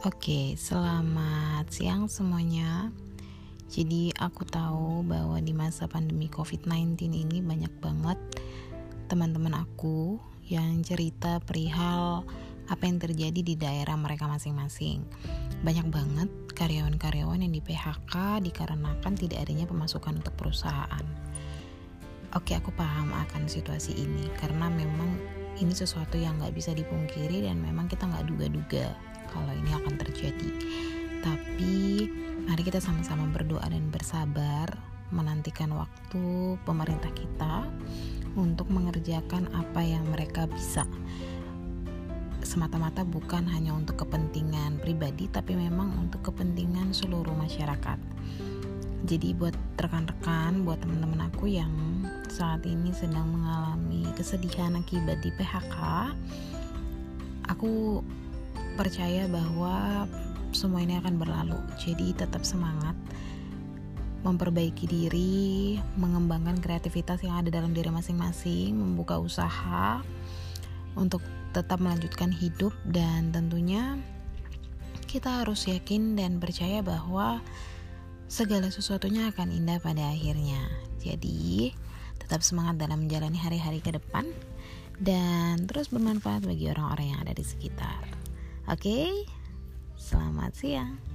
Oke, selamat siang semuanya. Jadi aku tahu bahwa di masa pandemi COVID-19 ini banyak banget teman-teman aku yang cerita perihal apa yang terjadi di daerah mereka masing-masing. Banyak banget karyawan-karyawan yang di PHK dikarenakan tidak adanya pemasukan untuk perusahaan. Oke, aku paham akan situasi ini karena memang ini sesuatu yang nggak bisa dipungkiri dan memang kita nggak duga-duga kalau ini akan terjadi. Tapi mari kita sama-sama berdoa dan bersabar menantikan waktu pemerintah kita untuk mengerjakan apa yang mereka bisa. Semata-mata bukan hanya untuk kepentingan pribadi tapi memang untuk kepentingan seluruh masyarakat. Jadi buat rekan-rekan, buat teman-teman aku yang saat ini sedang mengalami kesedihan akibat di PHK, aku percaya bahwa semua ini akan berlalu. Jadi tetap semangat memperbaiki diri, mengembangkan kreativitas yang ada dalam diri masing-masing, membuka usaha untuk tetap melanjutkan hidup dan tentunya kita harus yakin dan percaya bahwa segala sesuatunya akan indah pada akhirnya. Jadi, tetap semangat dalam menjalani hari-hari ke depan dan terus bermanfaat bagi orang-orang yang ada di sekitar. Oke, selamat siang.